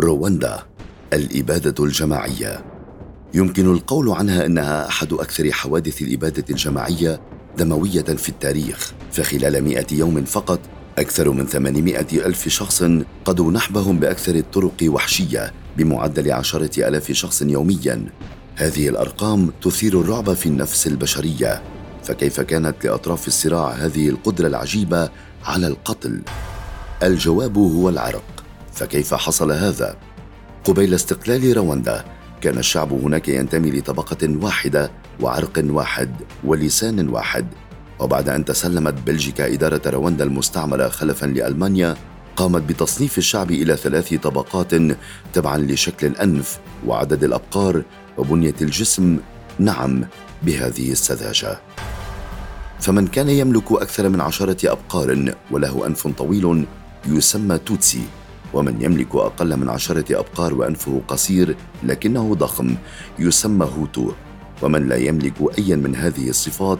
رواندا الإبادة الجماعية. يمكن القول عنها أنها أحد أكثر حوادث الإبادة الجماعية دموية في التاريخ. فخلال مئة يوم فقط أكثر من 800 ألف شخص قضوا نحبهم بأكثر الطرق وحشية بمعدل عشرة ألاف شخص يوميا. هذه الأرقام تثير الرعب في النفس البشرية. فكيف كانت لأطراف الصراع هذه القدرة العجيبة على القتل؟ الجواب هو العرق. فكيف حصل هذا؟ قبيل استقلال رواندا كان الشعب هناك ينتمي لطبقة واحدة وعرق واحد ولسان واحد. وبعد أن تسلمت بلجيكا إدارة رواندا المستعمرة خلفا لألمانيا قامت بتصنيف الشعب إلى ثلاث طبقات تبعا لشكل الأنف وعدد الأبقار وبنية الجسم. نعم بهذه السذاجة. فمن كان يملك أكثر من عشرة أبقار وله أنف طويل يسمى توتسي. ومن يملك أقل من عشرة أبقار وأنفه قصير لكنه ضخم يسمى هوتو. ومن لا يملك أيا من هذه الصفات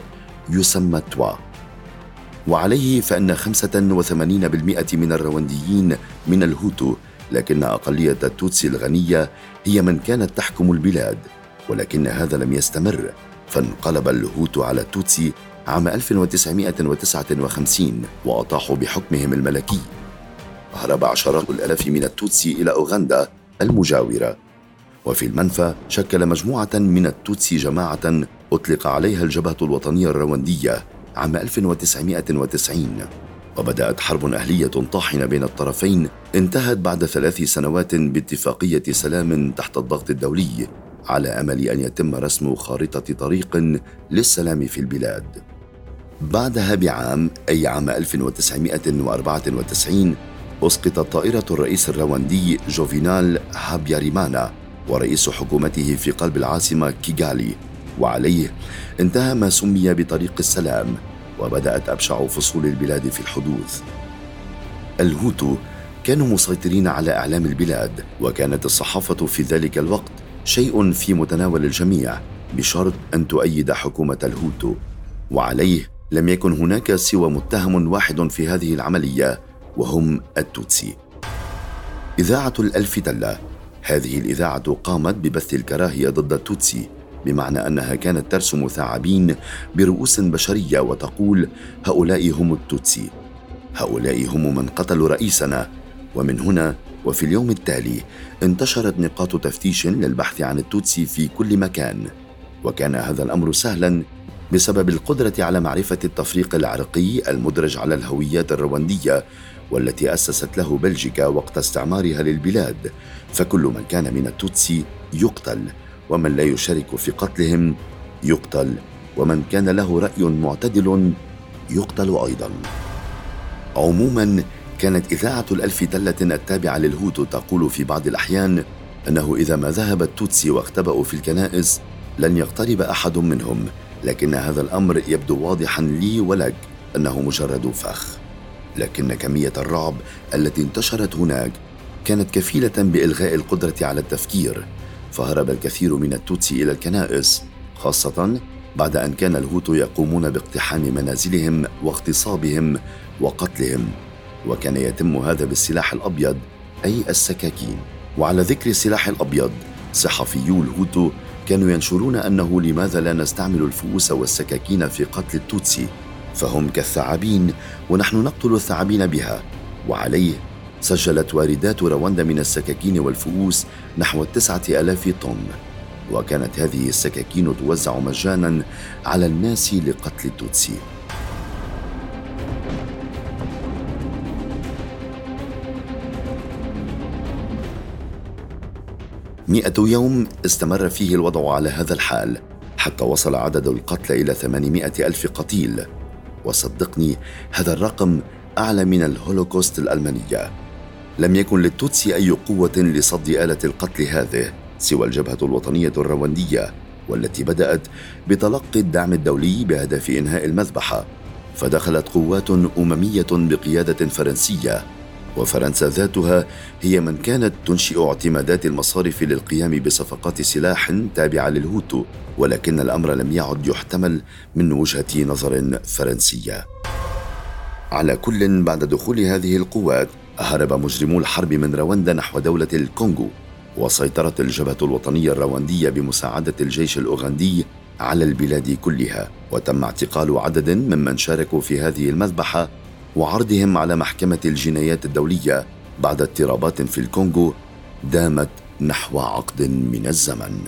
يسمى توا. وعليه فإن 85% من الروانديين من الهوتو لكن أقلية التوتسي الغنية هي من كانت تحكم البلاد. ولكن هذا لم يستمر فانقلب الهوتو على التوتسي عام 1959 وأطاحوا بحكمهم الملكي. هرب عشرات الآلاف من التوتسي إلى أوغندا المجاورة. وفي المنفى شكل مجموعة من التوتسي جماعة أطلق عليها الجبهة الوطنية الرواندية عام 1990 وبدأت حرب أهلية طاحنة بين الطرفين انتهت بعد ثلاث سنوات باتفاقية سلام تحت الضغط الدولي على أمل أن يتم رسم خارطة طريق للسلام في البلاد. بعدها بعام أي عام 1994 أسقطت طائرة الرئيس الرواندي جوفينال هابياريمانا ورئيس حكومته في قلب العاصمة كيغالي. وعليه انتهى ما سمي بطريق السلام وبدأت أبشع فصول البلاد في الحدوث. الهوتو كانوا مسيطرين على إعلام البلاد وكانت الصحافة في ذلك الوقت شيء في متناول الجميع بشرط أن تؤيد حكومة الهوتو. وعليه لم يكن هناك سوى متهم واحد في هذه العملية وهم التوتسي. إذاعة الألف تلة هذه الإذاعة قامت ببث الكراهية ضد التوتسي بمعنى أنها كانت ترسم ثعابين برؤوس بشرية وتقول هؤلاء هم التوتسي. هؤلاء هم من قتلوا رئيسنا. ومن هنا وفي اليوم التالي انتشرت نقاط تفتيش للبحث عن التوتسي في كل مكان. وكان هذا الأمر سهلا بسبب القدرة على معرفة التفريق العرقي المدرج على الهويات الرواندية والتي أسست له بلجيكا وقت استعمارها للبلاد. فكل من كان من التوتسي يقتل ومن لا يشارك في قتلهم يقتل ومن كان له رأي معتدل يقتل أيضا. عموما كانت إذاعة الألف تلة التابعة للهوتو تقول في بعض الأحيان أنه إذا ما ذهب التوتسي واختبأوا في الكنائس لن يقترب أحد منهم. لكن هذا الأمر يبدو واضحا لي ولك أنه مجرد فخ. لكن كمية الرعب التي انتشرت هناك كانت كفيلة بإلغاء القدرة على التفكير فهرب الكثير من التوتسي إلى الكنائس خاصة بعد أن كان الهوتو يقومون باقتحام منازلهم واغتصابهم وقتلهم وكان يتم هذا بالسلاح الأبيض أي السكاكين. وعلى ذكر السلاح الأبيض صحفيو الهوتو كانوا ينشرون أنه لماذا لا نستعمل الفؤوس والسكاكين في قتل التوتسي فهم كالثعابين ونحن نقتل الثعابين بها. وعليه سجلت واردات رواندا من السكاكين والفؤوس نحو التسعة ألاف طن. وكانت هذه السكاكين توزع مجانا على الناس لقتل التوتسي مئة يوم استمر فيه الوضع على هذا الحال حتى وصل عدد القتلى إلى ثمانمائة ألف قتيل. وصدقني هذا الرقم أعلى من الهولوكوست الألمانية. لم يكن للتوتسي أي قوة لصد آلة القتل هذه سوى الجبهة الوطنية الرواندية والتي بدأت بتلقي الدعم الدولي بهدف إنهاء المذبحة. فدخلت قوات أممية بقيادة فرنسية وفرنسا ذاتها هي من كانت تنشئ اعتمادات المصارف للقيام بصفقات سلاح تابعة للهوتو ولكن الأمر لم يعد يحتمل من وجهة نظر فرنسية. على كل بعد دخول هذه القوات هرب مجرمو الحرب من رواندا نحو دولة الكونغو وسيطرت الجبهة الوطنية الرواندية بمساعدة الجيش الأوغندي على البلاد كلها وتم اعتقال عدد ممن شاركوا في هذه المذبحة وعرضهم على محكمة الجنايات الدولية بعد اضطرابات في الكونغو دامت نحو عقد من الزمن.